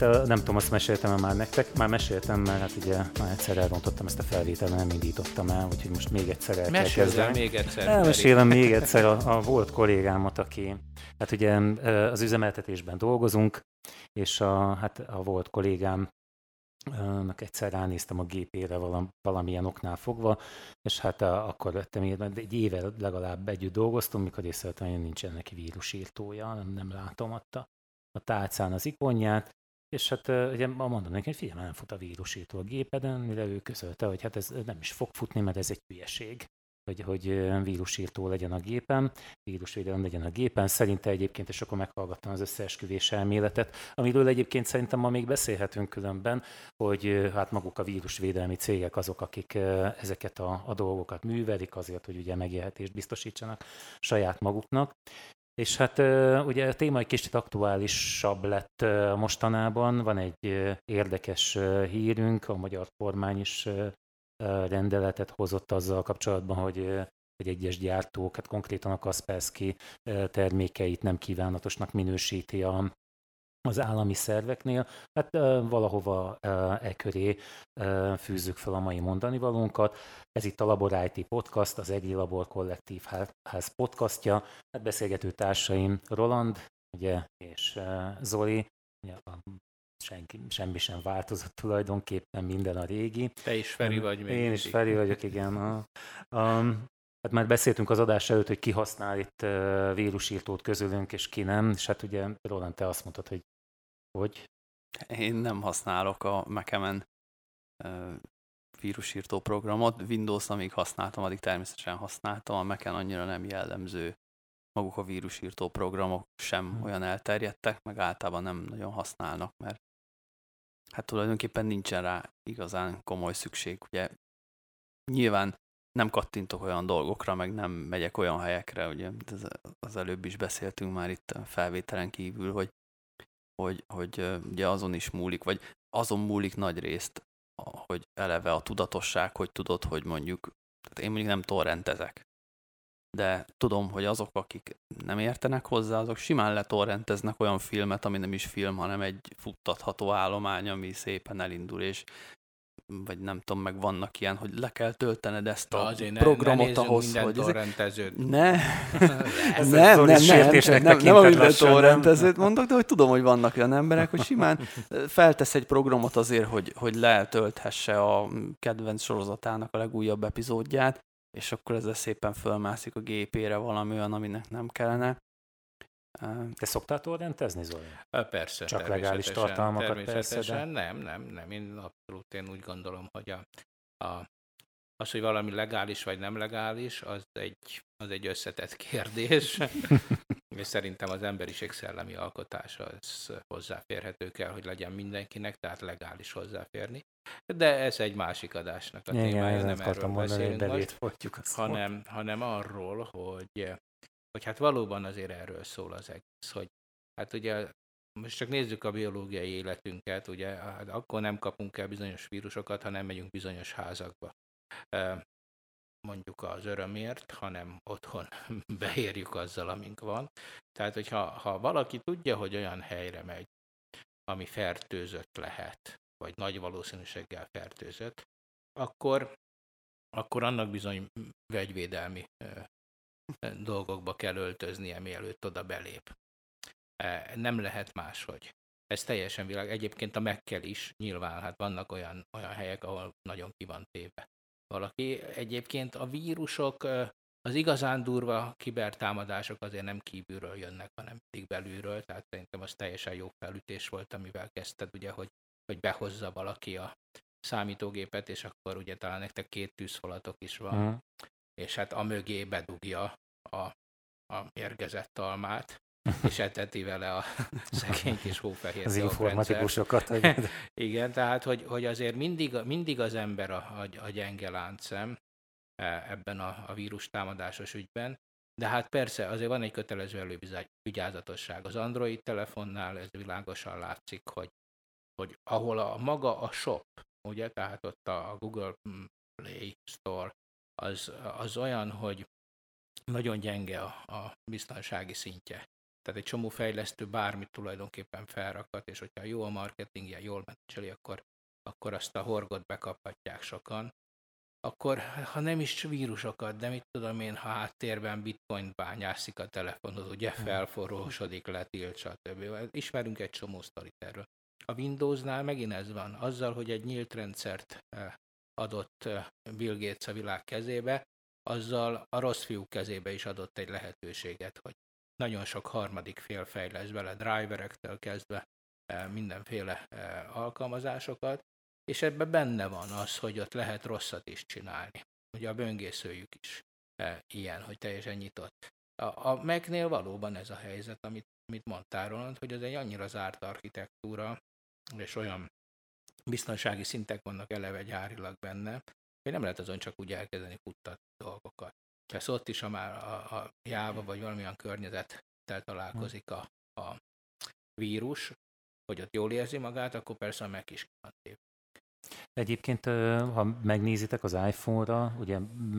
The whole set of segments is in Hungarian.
hát nem tudom, azt meséltem már nektek, már meséltem, mert hát ugye már egyszer elrontottam ezt a felvételt, nem indítottam el, úgyhogy most még egyszer el kell kezdeni. még egyszer. Elmesélem még egyszer a, a volt kollégámat, aki, hát ugye az üzemeltetésben dolgozunk, és a, hát a volt kollégám egyszer ránéztem a gépére valam, valamilyen oknál fogva, és hát a, akkor vettem mert egy éve legalább együtt dolgoztunk, mikor észrevettem, hogy nincsen neki vírusírtója, nem, nem látom ott a, a tálcán az ikonját, és hát ugye mondom neki, hogy figyelj, nem fut a vírusírtó a gépeden, mire ő közölte, hogy hát ez nem is fog futni, mert ez egy hülyeség hogy, hogy vírusírtó legyen a gépen, vírusvédelem legyen a gépen. Szerinte egyébként, és akkor meghallgattam az összeesküvés elméletet, amiről egyébként szerintem ma még beszélhetünk különben, hogy hát maguk a vírusvédelmi cégek azok, akik ezeket a, a dolgokat művelik azért, hogy ugye megélhetést biztosítsanak saját maguknak. És hát ugye a téma egy kicsit aktuálisabb lett mostanában, van egy érdekes hírünk, a magyar kormány is rendeletet hozott azzal kapcsolatban, hogy hogy egyes gyártók, hát konkrétan a Kaspersky termékeit nem kívánatosnak minősíti a, az állami szerveknél. Hát valahova e köré fűzzük fel a mai mondani valónkat. Ez itt a Labor IT Podcast, az EGI Labor Kollektív Ház podcastja. Hát beszélgető társaim Roland ugye, és Zoli, ugye a senki, semmi sem változott tulajdonképpen, minden a régi. Te is Feri vagy még. Én is Feri vagyok, igen. A, um, hát már beszéltünk az adás előtt, hogy ki használ itt vírusírtót közülünk, és ki nem, és hát ugye Roland, te azt mondtad, hogy hogy? Én nem használok a Mac-emen uh, vírusírtó programot. Windows, amíg használtam, addig természetesen használtam. A Mac-en annyira nem jellemző maguk a vírusírtó programok sem hmm. olyan elterjedtek, meg általában nem nagyon használnak, mert hát tulajdonképpen nincsen rá igazán komoly szükség. Ugye nyilván nem kattintok olyan dolgokra, meg nem megyek olyan helyekre, ugye az előbb is beszéltünk már itt a felvételen kívül, hogy, hogy, hogy ugye azon is múlik, vagy azon múlik nagy részt, hogy eleve a tudatosság, hogy tudod, hogy mondjuk, tehát én mondjuk nem torrentezek, de tudom, hogy azok, akik nem értenek hozzá, azok simán letorrenteznek olyan filmet, ami nem is film, hanem egy futtatható állomány, ami szépen elindul, és vagy nem tudom, meg vannak ilyen, hogy le kell töltened ezt a Azért programot ne, ahhoz, hogy... Ezek... Ne, nem, nem, nem, nem, nem, nem a minden torrentezőt mondok, de hogy tudom, hogy vannak olyan emberek, hogy simán feltesz egy programot azért, hogy, hogy letölthesse a kedvenc sorozatának a legújabb epizódját, és akkor ezzel szépen fölmászik a gépére valami olyan, aminek nem kellene. Te szoktál torrentezni, Zoli? Persze. Csak legális tartalmakat természetesen persze, de... nem, nem, nem. Én abszolút én úgy gondolom, hogy a, a, az, hogy valami legális vagy nem legális, az egy, az egy összetett kérdés. és szerintem az emberiség szellemi alkotása az hozzáférhető kell, hogy legyen mindenkinek, tehát legális hozzáférni. De ez egy másik adásnak a Igen, témája, nem erről mondani, beszélünk most, hanem, hanem arról, hogy, hogy hát valóban azért erről szól az egész, hogy hát ugye most csak nézzük a biológiai életünket, ugye hát akkor nem kapunk el bizonyos vírusokat, ha nem megyünk bizonyos házakba mondjuk az örömért, hanem otthon beérjük azzal, amink van. Tehát, hogyha ha valaki tudja, hogy olyan helyre megy, ami fertőzött lehet, vagy nagy valószínűséggel fertőzött, akkor, akkor annak bizony vegyvédelmi dolgokba kell öltöznie, mielőtt oda belép. Nem lehet máshogy. Ez teljesen világ. Egyébként a megkel is nyilván, hát vannak olyan, olyan helyek, ahol nagyon ki van téve valaki. Egyébként a vírusok, az igazán durva kibertámadások azért nem kívülről jönnek, hanem mindig belülről, tehát szerintem az teljesen jó felütés volt, amivel kezdted, ugye, hogy, hogy behozza valaki a számítógépet, és akkor ugye talán nektek két tűzfalatok is van, uh-huh. és hát a mögé bedugja a, a mérgezett almát, és eteti vele a szegény kis hófehér Az informatikusokat. Igen, tehát hogy, hogy azért mindig, mindig az ember a, a, a gyenge láncem e, ebben a, a vírus támadásos ügyben, de hát persze azért van egy kötelező elővigyázatosság. Az Android telefonnál ez világosan látszik, hogy, hogy ahol a maga a shop, ugye, tehát ott a Google Play Store, az, az olyan, hogy nagyon gyenge a, a biztonsági szintje. Tehát egy csomó fejlesztő bármit tulajdonképpen felrakat, és hogyha jó a marketingje, jól menedzseli, akkor, akkor azt a horgot bekaphatják sokan. Akkor, ha nem is vírusokat, de mit tudom én, ha háttérben bitcoin bányászik a telefonod, ugye hmm. felforrósodik, letilt, stb. Ismerünk egy csomó sztorit erről. A Windowsnál megint ez van. Azzal, hogy egy nyílt rendszert eh, adott eh, Bill Gates a világ kezébe, azzal a rossz fiú kezébe is adott egy lehetőséget, hogy nagyon sok harmadik fél fejlesz bele, driverektől kezdve e, mindenféle e, alkalmazásokat, és ebben benne van az, hogy ott lehet rosszat is csinálni. Ugye a böngészőjük is e, ilyen, hogy teljesen nyitott. A, a valóban ez a helyzet, amit, amit mondtál Roland, hogy ez egy annyira zárt architektúra, és olyan biztonsági szintek vannak eleve gyárilag benne, hogy nem lehet azon csak úgy elkezdeni futtatni dolgokat. Persze ott is, ha már a, a Java vagy valamilyen környezettel találkozik a, a vírus, hogy ott jól érzi magát, akkor persze meg is van Egyébként, ha megnézitek az iPhone-ra, ugye,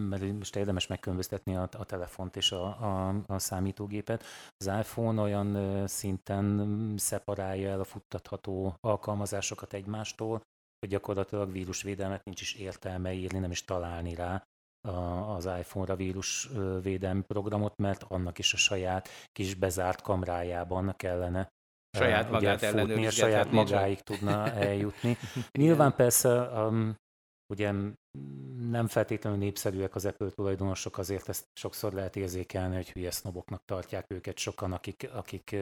mert most érdemes megkülönböztetni a, a telefont és a, a, a számítógépet, az iPhone olyan szinten szeparálja el a futtatható alkalmazásokat egymástól, hogy gyakorlatilag vírusvédelmet nincs is értelme írni, nem is találni rá az iPhone-ra vírusvédelmi programot, mert annak is a saját kis bezárt kamrájában kellene saját magát futni, a saját magáig tudna eljutni. Nyilván persze um, ugye nem feltétlenül népszerűek az Apple tulajdonosok, azért ezt sokszor lehet érzékelni, hogy hülye sznoboknak tartják őket sokan, akik, akik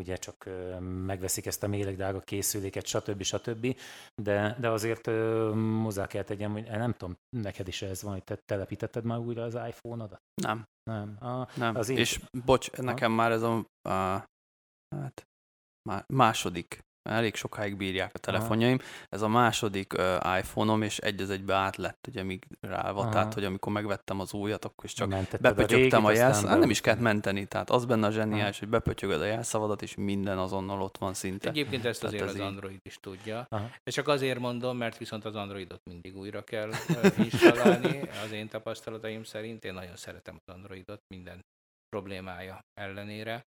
ugye csak megveszik ezt a méregdrága készüléket, stb. stb. De, de azért hozzá kell tegyem, hogy nem tudom, neked is ez van, hogy te telepítetted már újra az iPhone-odat? Nem. Nem. A, nem. Az én... És bocs, nekem ha? már ez a, a hát, második elég sokáig bírják a telefonjaim. Aha. Ez a második uh, iPhone-om, és egy az egybe át lett, ugye, míg rá van. Tehát, hogy amikor megvettem az újat, akkor is csak Mentetted bepötyögtem a, a jelszavadat. Hát nem is kellett menteni, tehát az benne a zseniális, Aha. hogy bepötyögöd a jelszavadat, és minden azonnal ott van szinte. Egyébként ezt tehát azért ez az így... Android is tudja. Aha. És csak azért mondom, mert viszont az Androidot mindig újra kell installálni, az én tapasztalataim szerint. Én nagyon szeretem az Androidot minden problémája ellenére.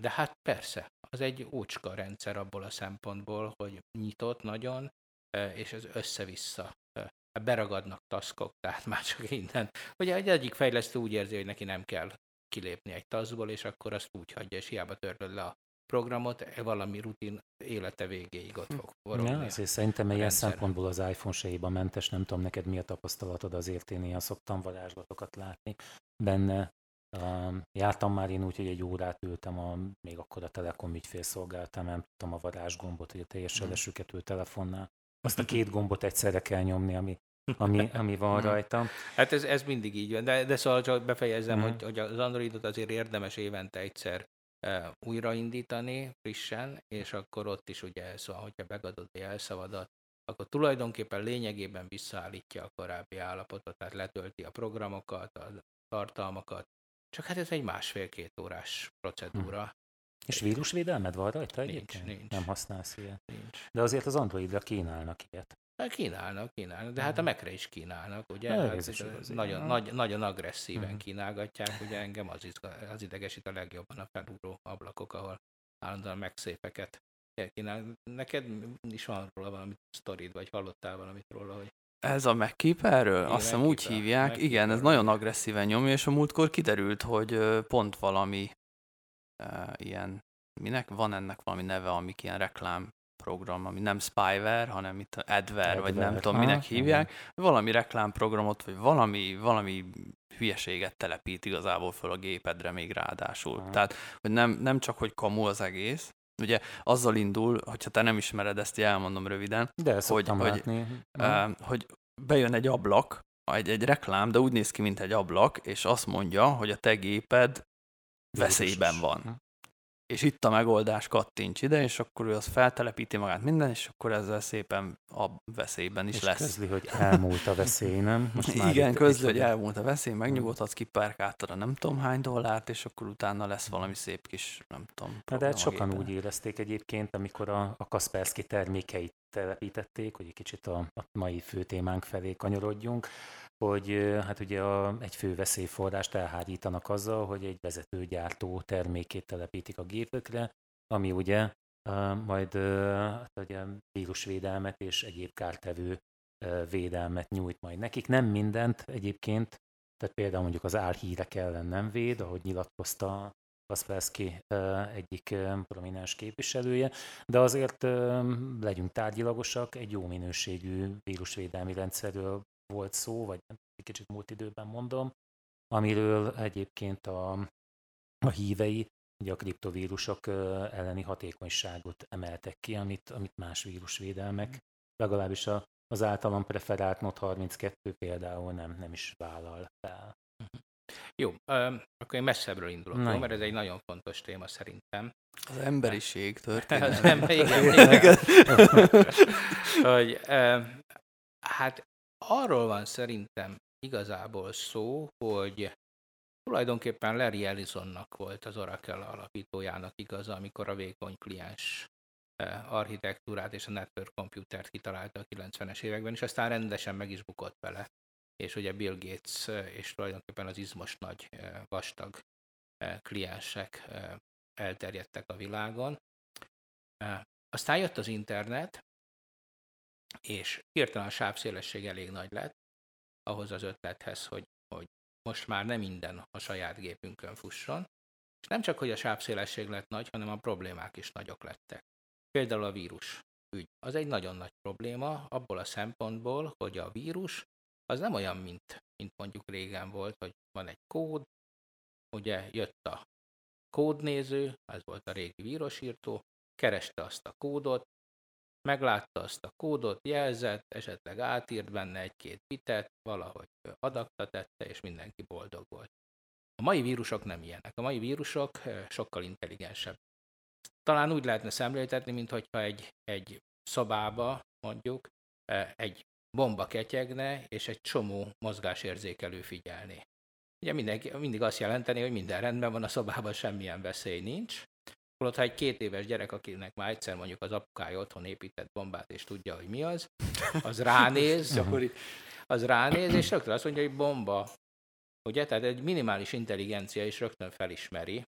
De hát persze, az egy ócska rendszer abból a szempontból, hogy nyitott nagyon, és ez össze-vissza beragadnak taszkok, tehát már csak innen. Ugye egy egyik fejlesztő úgy érzi, hogy neki nem kell kilépni egy taszból, és akkor azt úgy hagyja, és hiába törlöd le a programot, e valami rutin élete végéig ott fog forogni. Ja, azért szerintem ilyen szempontból az iPhone se mentes, nem tudom neked mi a tapasztalatod, azért én ilyen szoktam varázslatokat látni benne, Jártam már én úgy, hogy egy órát ültem, a, még akkor a Telekom ügyfélszolgáltam, nem tudtam a varázsgombot, hogy a teljes hmm. sebesüket ül telefonnál. Azt a két gombot egyszerre kell nyomni, ami, ami, ami van hmm. rajta. Hát ez, ez mindig így van, de, de szóval csak befejezem, mm. hogy, hogy az Androidot azért érdemes évente egyszer uh, újraindítani frissen, és akkor ott is ugye szóval, hogyha megadod a jelszavadat, akkor tulajdonképpen lényegében visszaállítja a korábbi állapotot, tehát letölti a programokat, a tartalmakat, csak hát ez egy másfél-két órás procedúra. Hm. És vírusvédelmed van rajta egyébként? Nincs, nincs. Nem használsz ilyet? Nincs. De azért az Androidra kínálnak ilyet. Hát kínálnak, kínálnak, de hát a Mac-re is kínálnak, ugye? Ja, hát nagyon, nagy, nagyon agresszíven uh-huh. kínálgatják, ugye engem az, izga, az idegesít a legjobban a felúró ablakok, ahol állandóan megszépeket kínál. Neked is van róla valami sztorid, vagy hallottál valamit róla, hogy ez a MacKeeperről? Azt hiszem úgy hívják. Igen, ez nagyon agresszíven nyomja, és a múltkor kiderült, hogy pont valami uh, ilyen, minek van ennek valami neve, amik ilyen reklám program, ami nem spyware, hanem itt adware, adware vagy nem tudom, minek hívják, uh-huh. valami reklámprogramot, vagy valami, valami hülyeséget telepít igazából föl a gépedre még ráadásul. Uh-huh. Tehát, hogy nem, nem csak, hogy kamu az egész, Ugye azzal indul, hogyha te nem ismered ezt, elmondom röviden, de hogy, hogy, uh, hogy bejön egy ablak, egy, egy reklám, de úgy néz ki, mint egy ablak, és azt mondja, hogy a te géped veszélyben van. És itt a megoldás, kattints ide, és akkor ő az feltelepíti magát minden, és akkor ezzel szépen a veszélyben is és lesz. közli, hogy elmúlt a veszély, nem? Most már Igen, közli, hogy elmúlt a veszély, megnyugodhatsz, kipárkáltad a nem tudom hány dollárt, és akkor utána lesz valami szép kis, nem tudom. Na, de hát sokan úgy érezték egyébként, amikor a, a Kaspersky termékeit telepítették, hogy egy kicsit a, a mai fő témánk felé kanyarodjunk, hogy hát ugye a, egy fő veszélyforrást elhárítanak azzal, hogy egy vezetőgyártó termékét telepítik a gépekre, ami ugye majd hát ugye vírusvédelmet és egyéb kártevő védelmet nyújt majd nekik. Nem mindent egyébként, tehát például mondjuk az álhírek ellen nem véd, ahogy nyilatkozta Kaspersky egyik prominens képviselője, de azért legyünk tárgyilagosak, egy jó minőségű vírusvédelmi rendszerről volt szó, vagy egy kicsit múlt időben mondom, amiről egyébként a, a hívei ugye a kriptovírusok elleni hatékonyságot emeltek ki, amit, amit más vírusvédelmek, legalábbis a, az általam preferált Not 32 például nem, nem is vállal fel. Jó, akkor én messzebbről indulok, Na, mert ez egy nagyon fontos téma szerintem. Az emberiség történet. Az ember, igen, igen. hogy, hát arról van szerintem igazából szó, hogy tulajdonképpen Larry Ellisonnak volt az Oracle alapítójának igaza, amikor a vékony kliens architektúrát és a network computert kitalálta a 90-es években, és aztán rendesen meg is bukott vele és ugye Bill Gates és tulajdonképpen az izmos nagy vastag kliensek elterjedtek a világon. Aztán jött az internet, és hirtelen a sávszélesség elég nagy lett ahhoz az ötlethez, hogy, hogy most már nem minden a saját gépünkön fusson, és nem csak, hogy a sávszélesség lett nagy, hanem a problémák is nagyok lettek. Például a vírus ügy. Az egy nagyon nagy probléma abból a szempontból, hogy a vírus az nem olyan, mint, mint mondjuk régen volt, hogy van egy kód, ugye jött a kódnéző, ez volt a régi vírusírtó, kereste azt a kódot, meglátta azt a kódot, jelzett, esetleg átírt benne egy-két bitet, valahogy adakta tette, és mindenki boldog volt. A mai vírusok nem ilyenek. A mai vírusok sokkal intelligensebb. Talán úgy lehetne szemléltetni, mint hogyha egy, egy szobába mondjuk egy bomba ketyegne, és egy csomó mozgásérzékelő figyelni. Ugye mindenki, mindig azt jelenteni, hogy minden rendben van, a szobában semmilyen veszély nincs. Holott, ha egy két éves gyerek, akinek már egyszer mondjuk az apukája otthon épített bombát, és tudja, hogy mi az, az ránéz, az ránéz, és rögtön azt mondja, hogy bomba. Ugye? Tehát egy minimális intelligencia is rögtön felismeri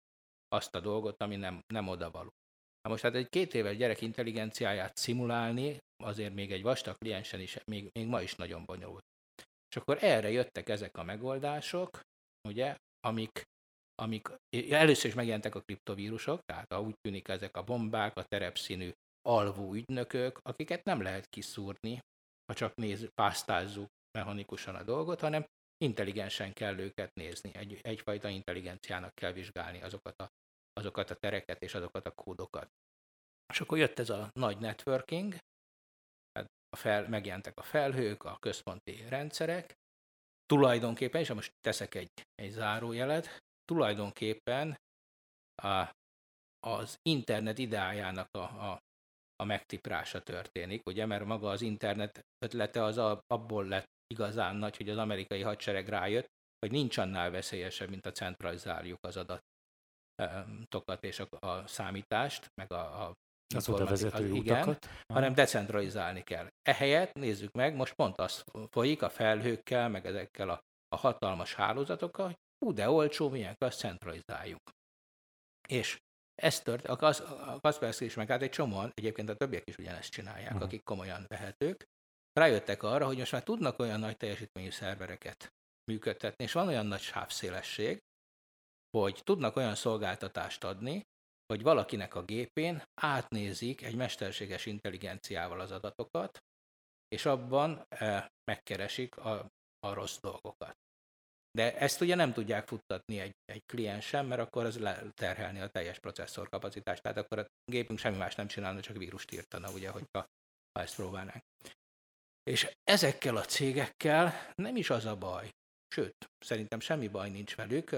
azt a dolgot, ami nem, nem odavaló. Na most hát egy két éves gyerek intelligenciáját szimulálni, azért még egy vastag kliensen is, még, még ma is nagyon bonyolult. És akkor erre jöttek ezek a megoldások, ugye, amik, amik először is megjelentek a kriptovírusok, tehát úgy tűnik ezek a bombák, a terepszínű alvó ügynökök, akiket nem lehet kiszúrni, ha csak néz, pásztázzuk mechanikusan a dolgot, hanem intelligensen kell őket nézni. Egy, egyfajta intelligenciának kell vizsgálni azokat a azokat a tereket és azokat a kódokat. És akkor jött ez a nagy networking, hát a fel, megjelentek a felhők, a központi rendszerek, tulajdonképpen, és most teszek egy, egy zárójelet, tulajdonképpen a, az internet ideájának a, a, a megtiprása történik, ugye, mert maga az internet ötlete az a, abból lett igazán nagy, hogy az amerikai hadsereg rájött, hogy nincs annál veszélyesebb, mint a centralizáljuk az adat tokat és a, a számítást, meg a, a az oda vezető igen, utakat. hanem decentralizálni kell. Ehelyett nézzük meg, most pont az folyik a felhőkkel, meg ezekkel a, a hatalmas hálózatokkal, hogy hú, de olcsó, milyen azt centralizáljuk. És ez tört, a, Kas, a Kaspersky is meg hát egy csomóan, egyébként a többiek is ugyanezt csinálják, uh-huh. akik komolyan vehetők, rájöttek arra, hogy most már tudnak olyan nagy teljesítményű szervereket működtetni, és van olyan nagy sávszélesség, hogy tudnak olyan szolgáltatást adni, hogy valakinek a gépén átnézik egy mesterséges intelligenciával az adatokat, és abban e, megkeresik a, a rossz dolgokat. De ezt ugye nem tudják futtatni egy, egy kliensen, mert akkor az terhelni a teljes processzorkapacitást. Tehát akkor a gépünk semmi más nem csinálna, csak vírust írtana, ugye, hogyha ha ezt próbálnánk. És ezekkel a cégekkel nem is az a baj, sőt, szerintem semmi baj nincs velük,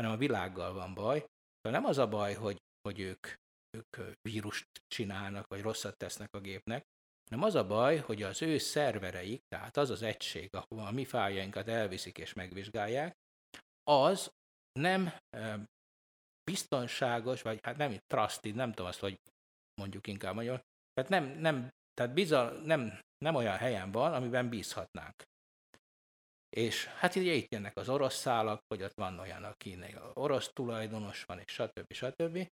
hanem a világgal van baj. Szóval nem az a baj, hogy, hogy ők, ők vírust csinálnak, vagy rosszat tesznek a gépnek, hanem az a baj, hogy az ő szervereik, tehát az az egység, ahol a mi fájjainkat elviszik és megvizsgálják, az nem biztonságos, vagy hát nem trusted, nem tudom azt, hogy mondjuk inkább magyar, tehát nem, nem tehát bizal, nem, nem olyan helyen van, amiben bízhatnánk. És hát ugye itt jönnek az orosz szálak, hogy ott van olyan, aki orosz tulajdonos van, és stb. stb.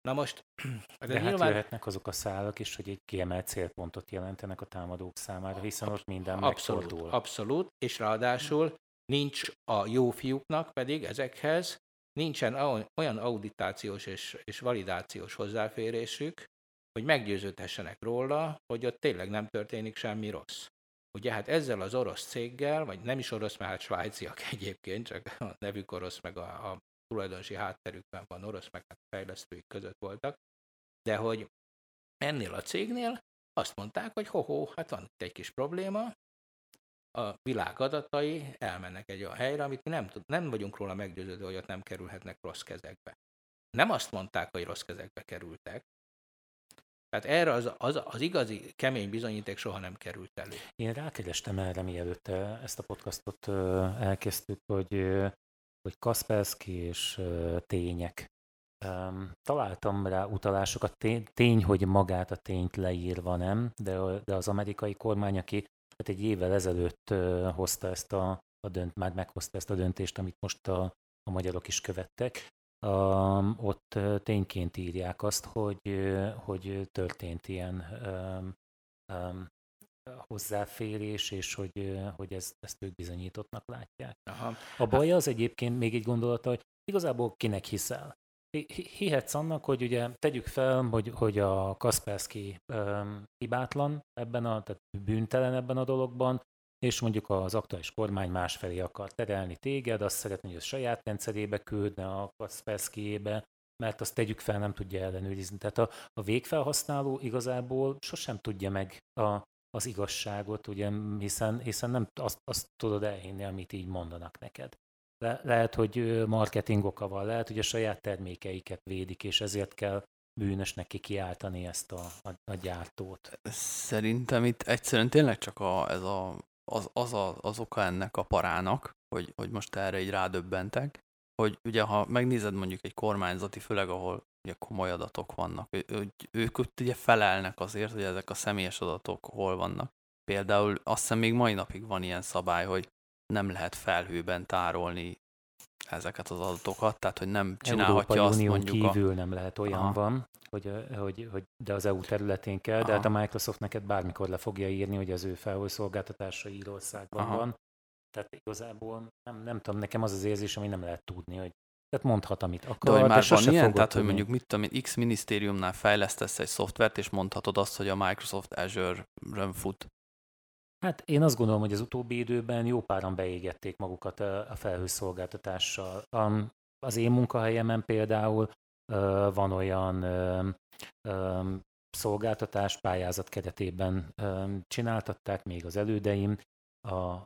Na most... De, de hát nyilván... jöhetnek azok a szálak is, hogy egy kiemelt célpontot jelentenek a támadók számára, hiszen ott minden abszolút, megfordul. Abszolút, és ráadásul nincs a jó fiúknak pedig ezekhez, nincsen olyan auditációs és, és validációs hozzáférésük, hogy meggyőződhessenek róla, hogy ott tényleg nem történik semmi rossz. Ugye hát ezzel az orosz céggel, vagy nem is orosz, mert hát svájciak egyébként, csak a nevük orosz, meg a, a tulajdonosi hátterükben van orosz, meg hát fejlesztőik között voltak, de hogy ennél a cégnél azt mondták, hogy ho-ho, hát van itt egy kis probléma, a világ adatai elmennek egy olyan helyre, amit mi nem, tud, nem vagyunk róla meggyőződve, hogy ott nem kerülhetnek rossz kezekbe. Nem azt mondták, hogy rossz kezekbe kerültek, tehát erre az, az, az igazi kemény bizonyíték soha nem került elő. Én rákerestem erre, mielőtt ezt a podcastot elkezdtük, hogy, hogy Kaspersky és tények. Találtam rá utalásokat, tény, hogy magát a tényt leírva nem, de, de az amerikai kormány, aki hát egy évvel ezelőtt hozta ezt a, a dönt, már meghozta ezt a döntést, amit most a, a magyarok is követtek, um, ott tényként írják azt, hogy, hogy történt ilyen um, um, hozzáférés, és hogy, hogy ezt, ezt ők bizonyítottnak látják. Aha. A baj az egyébként még egy gondolata, hogy igazából kinek hiszel. Hihetsz annak, hogy ugye tegyük fel, hogy, hogy a Kaspersky um, hibátlan ebben a, tehát bűntelen ebben a dologban, és mondjuk az aktuális kormány másfelé akar terelni téged, azt szeretné, hogy a saját rendszerébe küldne a Kaspersky-ébe, mert azt tegyük fel, nem tudja ellenőrizni. Tehát a, a végfelhasználó igazából sosem tudja meg a, az igazságot, ugye, hiszen, hiszen nem azt, azt tudod elhinni, amit így mondanak neked. Le, lehet, hogy marketing oka van, lehet, hogy a saját termékeiket védik, és ezért kell bűnös neki kiáltani ezt a, a, a gyártót. Szerintem itt egyszerűen tényleg csak a, ez a az, az, a, az oka ennek a parának, hogy, hogy most erre így rádöbbentek, hogy ugye ha megnézed mondjuk egy kormányzati, főleg ahol ugye komoly adatok vannak, hogy ők ott ugye felelnek azért, hogy ezek a személyes adatok hol vannak. Például azt hiszem még mai napig van ilyen szabály, hogy nem lehet felhőben tárolni ezeket az adatokat, tehát hogy nem csinálhatja Európai azt Unión mondjuk kívül a... nem lehet olyan Aha. van, hogy, hogy, hogy de az EU területén kell, Aha. de hát a Microsoft neked bármikor le fogja írni, hogy az ő felhőszolgáltatása Írországban Aha. van. Tehát igazából nem, nem tudom, nekem az az érzés, ami nem lehet tudni, hogy tehát mondhat, amit akar. De hogy már de van ilyen, tehát hogy mondjuk mit tudom én, X minisztériumnál fejlesztesz egy szoftvert, és mondhatod azt, hogy a Microsoft Azure-ön fut. Hát én azt gondolom, hogy az utóbbi időben jó páran beégették magukat a felhőszolgáltatással. Az én munkahelyemen például van olyan szolgáltatás pályázat keretében csináltatták, még az elődeim,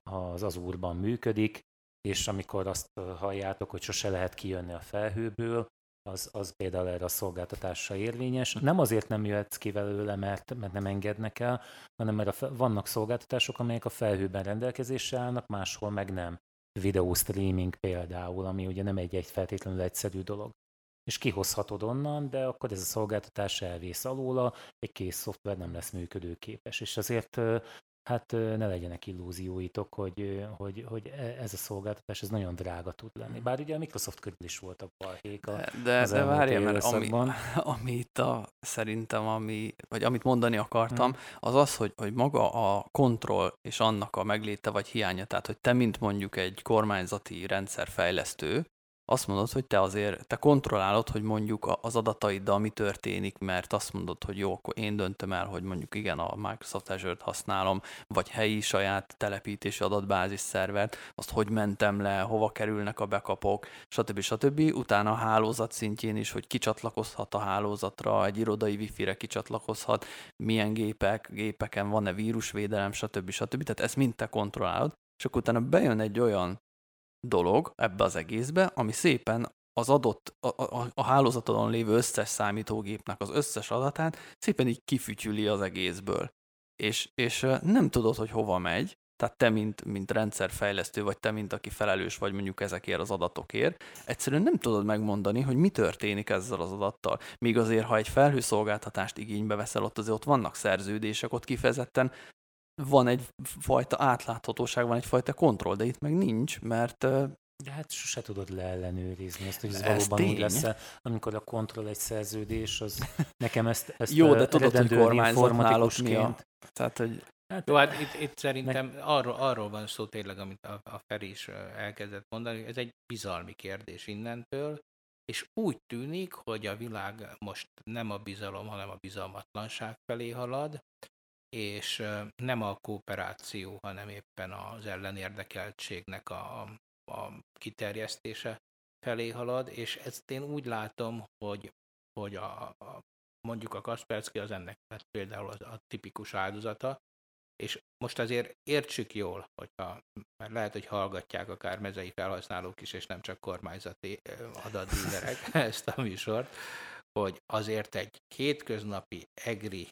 az Azurban működik, és amikor azt halljátok, hogy sose lehet kijönni a felhőből, az, az például erre a szolgáltatásra érvényes. Nem azért nem jöhetsz ki belőle, mert, mert nem engednek el, hanem mert a, vannak szolgáltatások, amelyek a felhőben rendelkezésre állnak, máshol meg nem. Videó streaming például, ami ugye nem egy, egy feltétlenül egyszerű dolog és kihozhatod onnan, de akkor ez a szolgáltatás elvész alóla, egy kész szoftver nem lesz működőképes. És azért hát ne legyenek illúzióitok, hogy, hogy, hogy e, ez a szolgáltatás ez nagyon drága tud lenni. Bár ugye a Microsoft körül is voltak balhék a, De, de várjál, mert ami, ami itt a, szerintem, ami, vagy amit mondani akartam, hmm. az az, hogy, hogy maga a kontroll és annak a megléte vagy hiánya, tehát hogy te, mint mondjuk egy kormányzati rendszerfejlesztő, azt mondod, hogy te azért, te kontrollálod, hogy mondjuk az adataiddal mi történik, mert azt mondod, hogy jó, akkor én döntöm el, hogy mondjuk igen, a Microsoft Azure-t használom, vagy helyi saját telepítési adatbázis szervert, azt hogy mentem le, hova kerülnek a bekapok, stb. stb. Utána a hálózat szintjén is, hogy kicsatlakozhat a hálózatra, egy irodai wifi-re kicsatlakozhat, milyen gépek, gépeken van-e vírusvédelem, stb. stb. Tehát ezt mind te kontrollálod, és akkor utána bejön egy olyan dolog ebbe az egészbe, ami szépen az adott, a, a, a hálózatodon lévő összes számítógépnek az összes adatát szépen így kifütyüli az egészből. És, és nem tudod, hogy hova megy, tehát te, mint, mint rendszerfejlesztő, vagy te, mint aki felelős vagy mondjuk ezekért az adatokért, egyszerűen nem tudod megmondani, hogy mi történik ezzel az adattal. Míg azért, ha egy felhőszolgáltatást igénybe veszel, ott azért ott vannak szerződések, ott kifejezetten van egy fajta átláthatóság, van egyfajta kontroll, de itt meg nincs, mert de hát sose tudod leellenőrizni ezt, hogy ez, ez valóban tény. úgy lesz amikor a kontroll egy szerződés, az nekem ezt, ezt Jó, de tudod, hogy kormányzat náluk mi a... Tehát, hogy Hát, Jó, hát itt, itt szerintem meg... arról, arról van szó tényleg, amit a, a Feri is elkezdett mondani, ez egy bizalmi kérdés innentől, és úgy tűnik, hogy a világ most nem a bizalom, hanem a bizalmatlanság felé halad, és nem a kooperáció, hanem éppen az ellenérdekeltségnek a, a kiterjesztése felé halad, és ezt én úgy látom, hogy, hogy a, a, mondjuk a Kaspersky az ennek hát például az, a tipikus áldozata, és most azért értsük jól, hogyha, mert lehet, hogy hallgatják akár mezei felhasználók is, és nem csak kormányzati adatdílerek ezt a műsort, hogy azért egy kétköznapi EGRI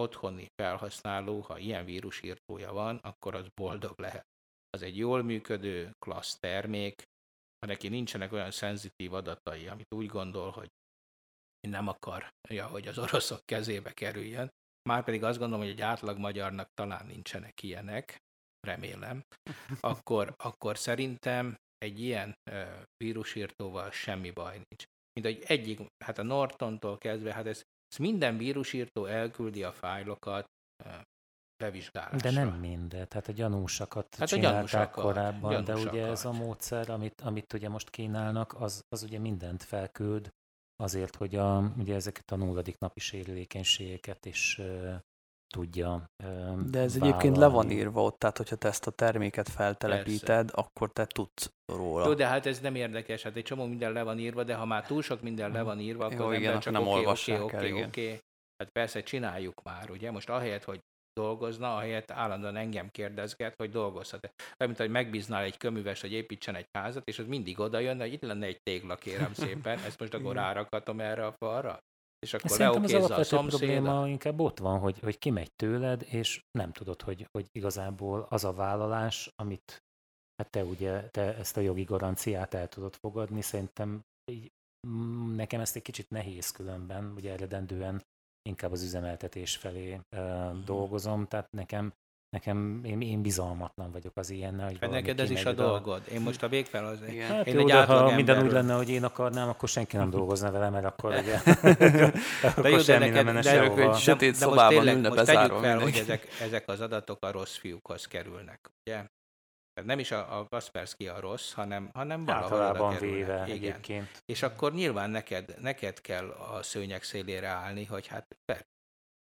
otthoni felhasználó, ha ilyen vírusírtója van, akkor az boldog lehet. Az egy jól működő, klassz termék, ha neki nincsenek olyan szenzitív adatai, amit úgy gondol, hogy nem akarja, hogy az oroszok kezébe kerüljön, Márpedig azt gondolom, hogy egy átlag magyarnak talán nincsenek ilyenek, remélem, akkor, akkor szerintem egy ilyen vírusírtóval semmi baj nincs. Mint egy egyik, hát a Nortontól kezdve, hát ez, ez minden vírusírtó elküldi a fájlokat bevizsgálásra. De nem mindet, hát a gyanúsakat hát csinálták a gyanúsakat, korábban, gyanúsakat. de ugye ez a módszer, amit, amit ugye most kínálnak, az, az ugye mindent felküld, azért, hogy a, ugye ezeket a nulladik napi sérülékenységeket is tudja De ez vállalni. egyébként le van írva ott, tehát hogyha te ezt a terméket feltelepíted, Persze. akkor te tudsz róla. Jó, de hát ez nem érdekes, hát egy csomó minden le van írva, de ha már túl sok minden le van írva, akkor Jó, igen, csak nem oké, oké, oké, oké. Hát persze csináljuk már, ugye? Most ahelyett, hogy dolgozna, ahelyett állandóan engem kérdezget, hogy dolgozhat. Olyan, mint hogy megbíznál egy köműves, hogy építsen egy házat, és az mindig oda jönne, hogy itt lenne egy tégla, kérem szépen, ezt most akkor rárakatom erre a falra. És akkor Szerintem az alapvető a probléma inkább ott van, hogy, hogy kimegy tőled, és nem tudod, hogy, hogy igazából az a vállalás, amit hát te ugye te ezt a jogi garanciát el tudod fogadni, szerintem így, mm, nekem ezt egy kicsit nehéz különben, ugye eredendően inkább az üzemeltetés felé uh, dolgozom, tehát nekem nekem, én, én bizalmatlan vagyok az ilyennel. Hogy hát neked ez is a dolgod. Én most a végfel az Igen. Hát én jó, egy de ha minden úgy lenne, hogy én akarnám, akkor senki nem dolgozna vele, mert akkor ugye, de jó, de neked, nem de, de, sötét de most tényleg, most tegyük fel, hogy ezek, ezek az adatok a rossz fiúkhoz kerülnek. Ugye? Tehát nem is a, a Kaspersky a rossz, hanem, hanem valahol oda véve Igen. egyébként. És akkor nyilván neked, neked kell a szőnyek szélére állni, hogy hát per,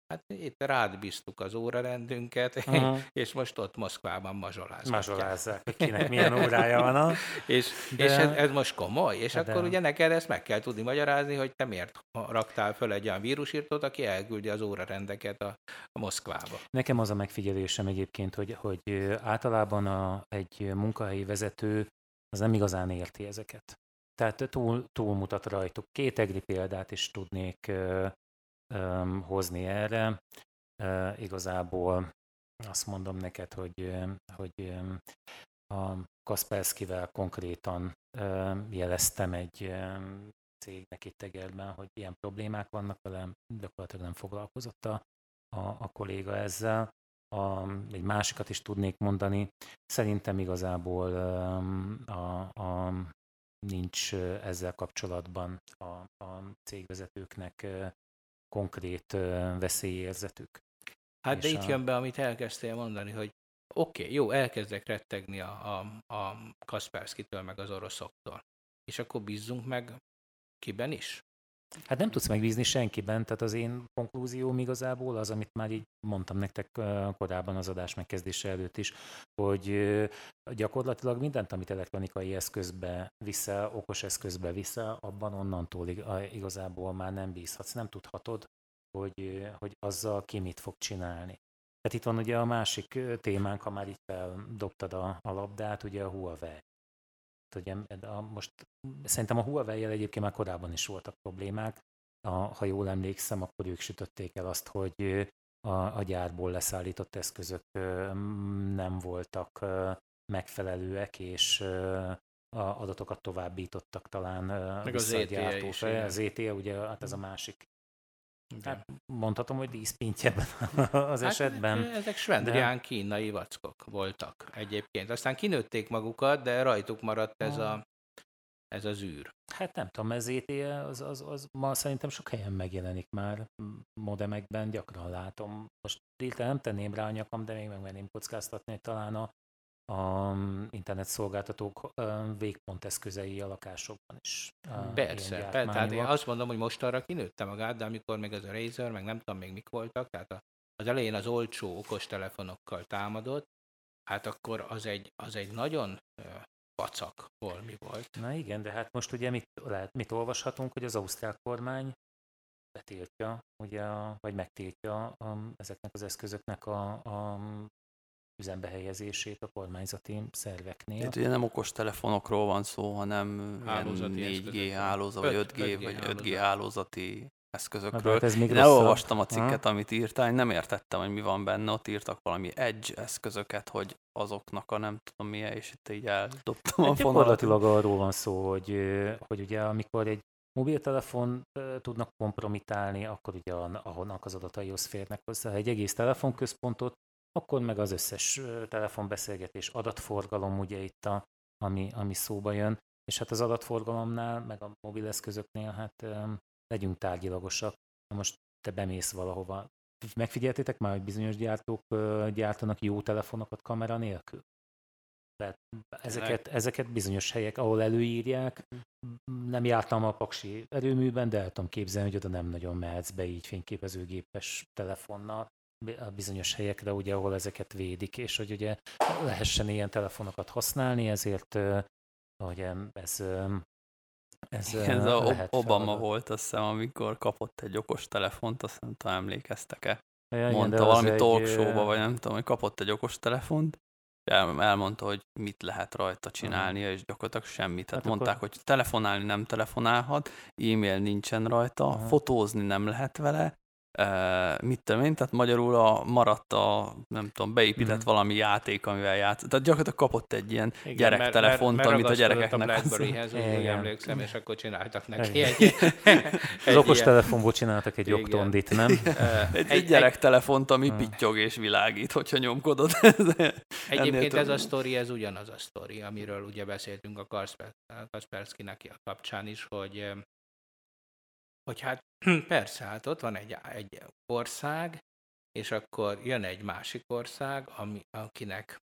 Hát itt rád bíztuk az órarendünket, uh-huh. és most ott Moszkvában mazsolázzák. Mazsolázzák, kinek milyen órája van. A... és De... és ez, ez most komoly, és De... akkor ugye neked ezt meg kell tudni magyarázni, hogy te miért raktál föl egy olyan vírusírtót, aki elküldi az órarendeket a, a Moszkvába. Nekem az a megfigyelésem egyébként, hogy, hogy általában a, egy munkahelyi vezető az nem igazán érti ezeket. Tehát túl, túlmutat rajtuk. Két egri példát is tudnék hozni erre. Igazából azt mondom neked, hogy, hogy a Kaspersky-vel konkrétan jeleztem egy cégnek itt Egerben, hogy ilyen problémák vannak velem, gyakorlatilag nem foglalkozott a, a, a kolléga ezzel. A, egy másikat is tudnék mondani. Szerintem igazából a, a, nincs ezzel kapcsolatban a, a cégvezetőknek konkrét veszélyérzetük. Hát de itt a... jön be, amit elkezdtél mondani, hogy oké, okay, jó, elkezdek rettegni a, a, a Kaspersky-től, meg az oroszoktól. És akkor bízzunk meg kiben is? Hát nem tudsz megbízni senkiben, tehát az én konklúzióm igazából az, amit már így mondtam nektek korábban az adás megkezdése előtt is, hogy gyakorlatilag mindent, amit elektronikai eszközbe vissza, okos eszközbe vissza, abban onnantól igazából már nem bízhatsz, nem tudhatod, hogy, hogy azzal ki mit fog csinálni. Tehát itt van ugye a másik témánk, ha már itt feldobtad a, a labdát, ugye a Huawei ugye a, most szerintem a Huawei-jel egyébként már korábban is voltak problémák. A, ha jól emlékszem, akkor ők sütötték el azt, hogy a, a gyárból leszállított eszközök nem voltak megfelelőek, és a adatokat továbbítottak talán Meg az ETA is. Az ETA, ugye, hát ez a másik Hát mondhatom, hogy díszpintje az hát, esetben. Ezek svendrián de... kínai vackok voltak egyébként. Aztán kinőtték magukat, de rajtuk maradt ez a, ez az űr. Hát nem tudom, ez ETE, az, az, az ma szerintem sok helyen megjelenik már modemekben, gyakran látom. Most hirtelen nem tenném rá a nyakam, de még megvenném kockáztatni, hogy talán a, a internet szolgáltatók végpont eszközei a lakásokban is. Persze, persze tehát én azt mondom, hogy most arra kinőtte magát, de amikor még az a Razer, meg nem tudom még mik voltak, tehát az elején az olcsó okostelefonokkal támadott, hát akkor az egy, az egy nagyon pacak holmi volt. Na igen, de hát most ugye mit, lehet, mit olvashatunk, hogy az ausztrál kormány betiltja, ugye, vagy megtiltja a, ezeknek az eszközöknek a, a üzembe helyezését a kormányzati szerveknél. Itt ugye nem okos telefonokról van szó, hanem hálózati 4G hálózat, vagy 5G, 5G vagy 5G hálózati eszközökről. Hát ez még Én elolvastam a cikket, ha? amit írtál, nem értettem, hogy mi van benne, ott írtak valami edge eszközöket, hogy azoknak a nem tudom milyen, és itt így eldobtam hát a Gyakorlatilag arról van szó, hogy, hogy ugye amikor egy mobiltelefon tudnak kompromitálni, akkor ugye ahonnak az adataihoz férnek hozzá. Egy egész telefonközpontot akkor meg az összes telefonbeszélgetés, adatforgalom ugye itt a, ami, ami szóba jön, és hát az adatforgalomnál, meg a mobileszközöknél, hát legyünk tárgyilagosak. Most te bemész valahova. Megfigyeltétek már, hogy bizonyos gyártók gyártanak jó telefonokat kamera nélkül? Tehát ezeket, ezeket bizonyos helyek, ahol előírják, nem jártam a paksi erőműben, de el tudom képzelni, hogy oda nem nagyon mehetsz be így fényképezőgépes telefonnal a bizonyos helyekre, ugye, ahol ezeket védik, és hogy ugye lehessen ilyen telefonokat használni, ezért hogy ez ez, ez a Obama feladat. volt, azt hiszem, amikor kapott egy okos telefont, azt nem tudom, emlékeztek-e. Ja, Mondta igen, valami talk show vagy nem tudom, hogy kapott egy okos telefont, el, elmondta, hogy mit lehet rajta csinálnia, és gyakorlatilag semmit. Tehát hát mondták, akkor... hogy telefonálni nem telefonálhat, e-mail nincsen rajta, Aha. fotózni nem lehet vele, mit tudom én, tehát magyarul a, maradt a, nem tudom, beépített mm. valami játék, amivel játsz. Tehát gyakorlatilag kapott egy ilyen Igen, gyerektelefont, mert, mert, amit a gyerekeknek... a Blackberryhez, úgy emlékszem, és akkor csináltak neki egy, egy, Az okostelefonból csináltak egy jogtondit, nem? egy, egy gyerektelefont, ami uh. pittyog és világít, hogyha nyomkodod. Egyébként ez a sztori, ez ugyanaz a sztori, amiről ugye beszéltünk a Kaspersky-nek kapcsán is, hogy hogy hát persze, hát ott van egy, egy ország, és akkor jön egy másik ország, ami, akinek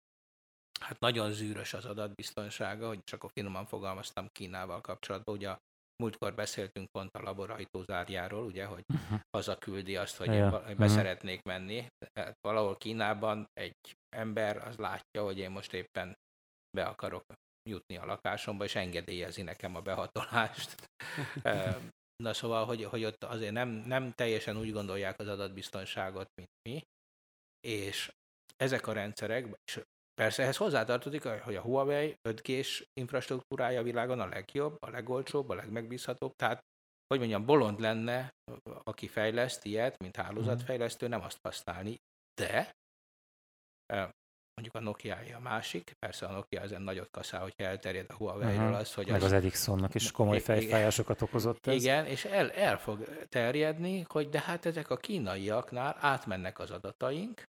hát nagyon zűrös az adatbiztonsága, hogy csak a finoman fogalmaztam Kínával kapcsolatban, ugye a múltkor beszéltünk pont a laborajtózárjáról, ugye, hogy uh-huh. hazaküldi azt, hogy ja. be uh-huh. szeretnék menni. Hát valahol Kínában egy ember az látja, hogy én most éppen be akarok jutni a lakásomba, és engedélyezi nekem a behatolást. Na szóval, hogy, hogy ott azért nem, nem teljesen úgy gondolják az adatbiztonságot, mint mi, és ezek a rendszerek, és persze ehhez hozzátartozik, hogy a Huawei 5G-s infrastruktúrája a világon a legjobb, a legolcsóbb, a legmegbízhatóbb, tehát hogy mondjam, bolond lenne, aki fejleszt ilyet, mint hálózatfejlesztő, nem azt használni, de mondjuk a nokia a másik, persze a Nokia ezen nagyot kaszál, hogyha elterjed a Huawei-ről uh-huh. az, hogy Meg az, az Ericssonnak is komoly fejfájásokat okozott ez. Igen, és el, el fog terjedni, hogy de hát ezek a kínaiaknál átmennek az adataink,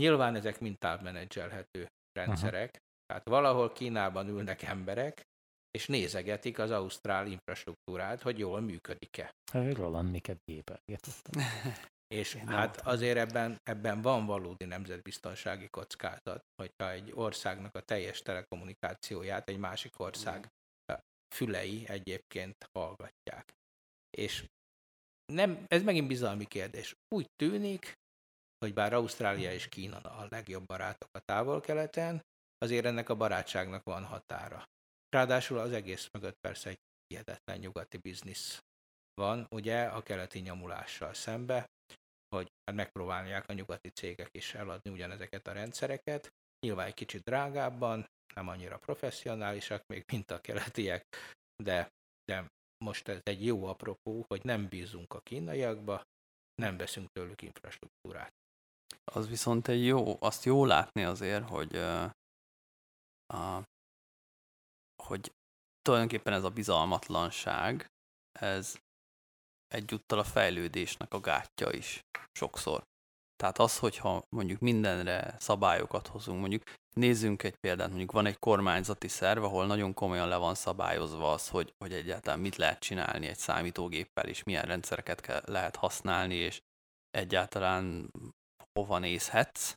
nyilván ezek mind távmenedzselhető rendszerek, uh-huh. tehát valahol Kínában ülnek emberek, és nézegetik az ausztrál infrastruktúrát, hogy jól működik-e. Roland miket gépelget. És Én hát azért ebben, ebben van valódi nemzetbiztonsági kockázat, hogyha egy országnak a teljes telekommunikációját egy másik ország fülei egyébként hallgatják. És nem, ez megint bizalmi kérdés. Úgy tűnik, hogy bár Ausztrália és Kína a legjobb barátok a távol-keleten, azért ennek a barátságnak van határa. Ráadásul az egész mögött persze egy hihetetlen nyugati biznisz van, ugye, a keleti nyomulással szembe, hogy hát megpróbálják a nyugati cégek is eladni ugyanezeket a rendszereket, nyilván egy kicsit drágábban, nem annyira professzionálisak még, mint a keletiek, de, de most ez egy jó apropó, hogy nem bízunk a kínaiakba, nem veszünk tőlük infrastruktúrát. Az viszont egy jó, azt jó látni azért, hogy, uh, a, hogy tulajdonképpen ez a bizalmatlanság, ez egyúttal a fejlődésnek a gátja is sokszor. Tehát az, hogyha mondjuk mindenre szabályokat hozunk, mondjuk nézzünk egy példát, mondjuk van egy kormányzati szerv, ahol nagyon komolyan le van szabályozva az, hogy, hogy egyáltalán mit lehet csinálni egy számítógéppel, és milyen rendszereket kell, lehet használni, és egyáltalán hova nézhetsz,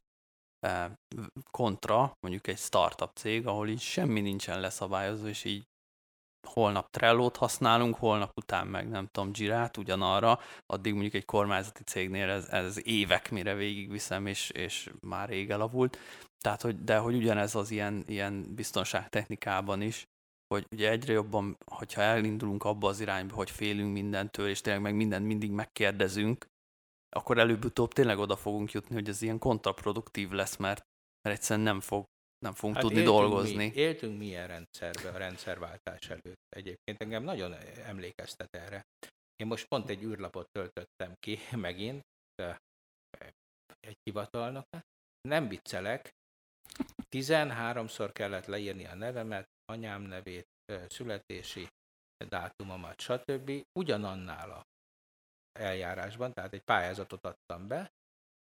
kontra mondjuk egy startup cég, ahol így semmi nincsen leszabályozva, és így holnap Trello-t használunk, holnap után meg nem tudom, Girát ugyanarra, addig mondjuk egy kormányzati cégnél ez, ez évek, mire végigviszem, és, és már rég elavult. Tehát, hogy, de hogy ugyanez az ilyen, ilyen biztonságtechnikában is, hogy ugye egyre jobban, hogyha elindulunk abba az irányba, hogy félünk mindentől, és tényleg meg mindent mindig megkérdezünk, akkor előbb-utóbb tényleg oda fogunk jutni, hogy ez ilyen kontraproduktív lesz, mert, mert egyszerűen nem fog nem fogunk hát tudni dolgozni. Mi, éltünk milyen rendszerbe a rendszerváltás előtt. Egyébként engem nagyon emlékeztet erre. Én most pont egy űrlapot töltöttem ki megint egy hivatalnak. Nem viccelek, 13-szor kellett leírni a nevemet, anyám nevét, születési dátumomat, stb. ugyanannál a eljárásban, tehát egy pályázatot adtam be,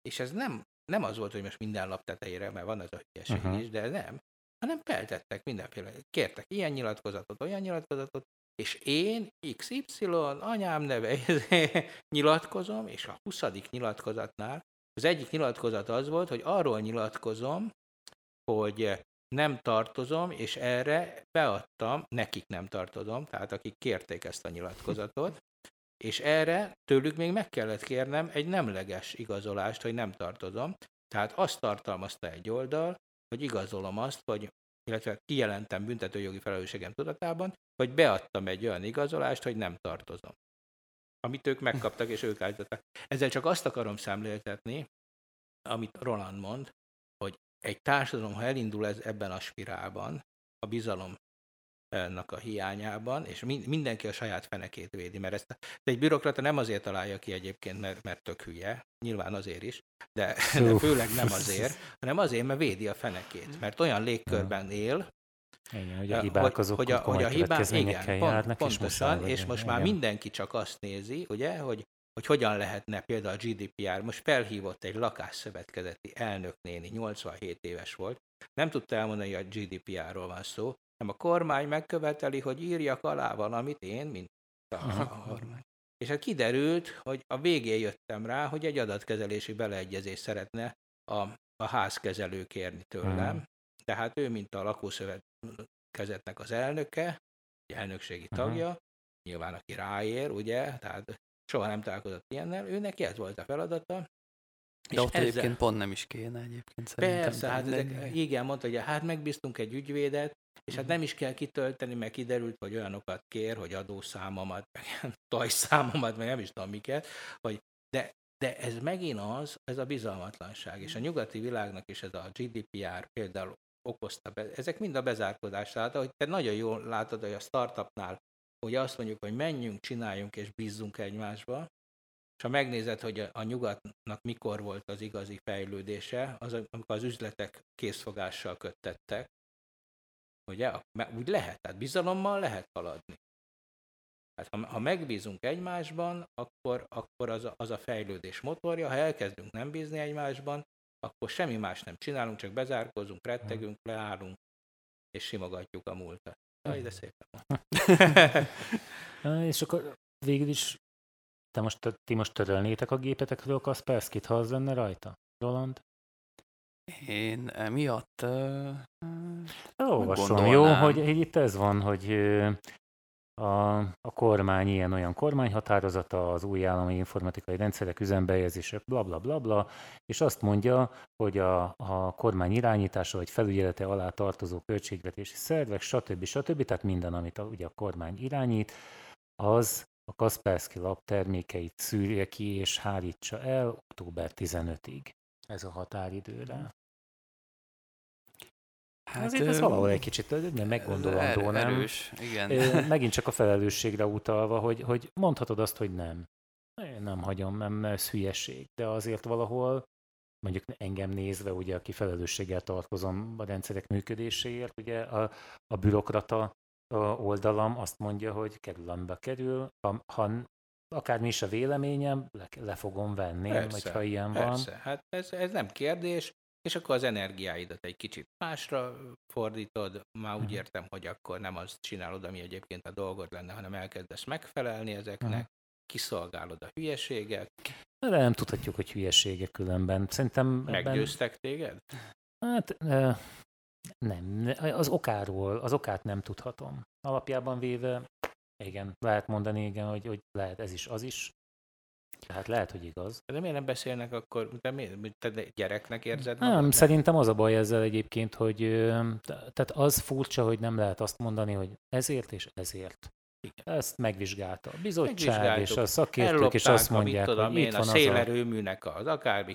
és ez nem nem az volt, hogy most minden lap tetejére, mert van ez a hülyeség uh-huh. is, de nem, hanem feltettek mindenféle, kértek ilyen nyilatkozatot, olyan nyilatkozatot, és én XY, anyám neve, nyilatkozom, és a 20. nyilatkozatnál az egyik nyilatkozat az volt, hogy arról nyilatkozom, hogy nem tartozom, és erre beadtam, nekik nem tartozom, tehát akik kérték ezt a nyilatkozatot, és erre tőlük még meg kellett kérnem egy nemleges igazolást, hogy nem tartozom. Tehát azt tartalmazta egy oldal, hogy igazolom azt, hogy illetve kijelentem büntetőjogi felelősségem tudatában, hogy beadtam egy olyan igazolást, hogy nem tartozom. Amit ők megkaptak, és ők állítottak. Ezzel csak azt akarom szemléltetni, amit Roland mond, hogy egy társadalom, ha elindul ez ebben a spirálban, a bizalom a hiányában, és mindenki a saját fenekét védi, mert ezt egy bürokrata nem azért találja ki egyébként, mert, mert tök hülye, nyilván azért is, de, de főleg nem azért, hanem azért, mert védi a fenekét, mert olyan légkörben él, igen, hogy a hibálkozók hogy, hogy a, hogy a hibá, igen, járnak, pontosan, és, és most igen. már mindenki csak azt nézi, ugye, hogy, hogy hogyan lehetne például a GDPR, most felhívott egy lakásszövetkezeti elnöknéni, 87 éves volt, nem tudta elmondani, hogy a GDPR-ról van szó, hanem a kormány megköveteli, hogy írjak alá valamit én, mint a, a kormány. És hát kiderült, hogy a végén jöttem rá, hogy egy adatkezelési beleegyezést szeretne a, a házkezelő kérni tőlem. Hmm. Tehát ő, mint a lakószövetkezetnek az elnöke, egy elnökségi tagja, uh-huh. nyilván aki ráér, ugye, tehát soha nem találkozott ilyennel, ő neki ez volt a feladata, de ott ezzel... egyébként pont nem is kéne egyébként szerintem. Persze, hát ezek, igen, mondta, hogy hát megbíztunk egy ügyvédet, és hát mhm. nem is kell kitölteni, mert kiderült, hogy olyanokat kér, hogy adószámomat, meg tajszámomat, meg nem is tudom miket, hogy de, de ez megint az, ez a bizalmatlanság, és a nyugati világnak is ez a GDPR például okozta, be, ezek mind a bezárkódás. Tehát, hogy te nagyon jól látod, hogy a startupnál, hogy azt mondjuk, hogy menjünk, csináljunk és bízzunk egymásba, és ha megnézed, hogy a nyugatnak mikor volt az igazi fejlődése, az, amikor az üzletek készfogással köttettek, ugye, úgy lehet, tehát bizalommal lehet haladni. Hát ha, ha megbízunk egymásban, akkor, akkor az, a, az a fejlődés motorja, ha elkezdünk nem bízni egymásban, akkor semmi más nem csinálunk, csak bezárkózunk, rettegünk, leállunk, és simogatjuk a múltat. Jaj, de szépen És akkor végül is te most, ti most törölnétek a gépetekről Kaspersky-t, ha az lenne rajta, Roland? Én emiatt... Uh, Olvasom, jó, hogy itt ez van, hogy a, a kormány ilyen-olyan kormányhatározata, az új állami informatikai rendszerek üzembejegyzése, bla bla bla bla, és azt mondja, hogy a, a kormány irányítása vagy felügyelete alá tartozó költségvetési szervek, stb. stb. Tehát minden, amit a, ugye a kormány irányít, az a Kaspersky Lab termékeit szűrje ki és hárítsa el október 15-ig. Ez a határidőre. Hát, Azért ez valahol egy kicsit nem meggondolandó, nem? Erős, igen. Megint csak a felelősségre utalva, hogy, hogy mondhatod azt, hogy nem. Én nem hagyom, nem, ez hülyeség. De azért valahol mondjuk engem nézve, ugye, aki felelősséggel tartozom a rendszerek működéséért, ugye a, a bürokrata oldalam azt mondja, hogy kerül, amibe kerül, ha, ha akármi is a véleményem, le, le fogom venni, persze, vagy ha ilyen persze. van. Hát ez, ez nem kérdés, és akkor az energiáidat egy kicsit másra fordítod, már úgy uh-huh. értem, hogy akkor nem azt csinálod, ami egyébként a dolgod lenne, hanem elkezdesz megfelelni ezeknek, uh-huh. kiszolgálod a hülyeséget. De nem tudhatjuk, hogy hülyeségek különben. Szerintem Meggyőztek ebben... téged? Hát nem, az okáról, az okát nem tudhatom. Alapjában véve, igen, lehet mondani, igen, hogy, hogy lehet ez is, az is. Tehát lehet, hogy igaz. De miért nem beszélnek akkor, de miért, te gyereknek érzed magad? Nem, szerintem az a baj ezzel egyébként, hogy tehát az furcsa, hogy nem lehet azt mondani, hogy ezért és ezért. Igen. Ezt megvizsgálta a bizottság és a szakértők, és azt mondják, tudom hogy itt van a szélerőműnek az akármi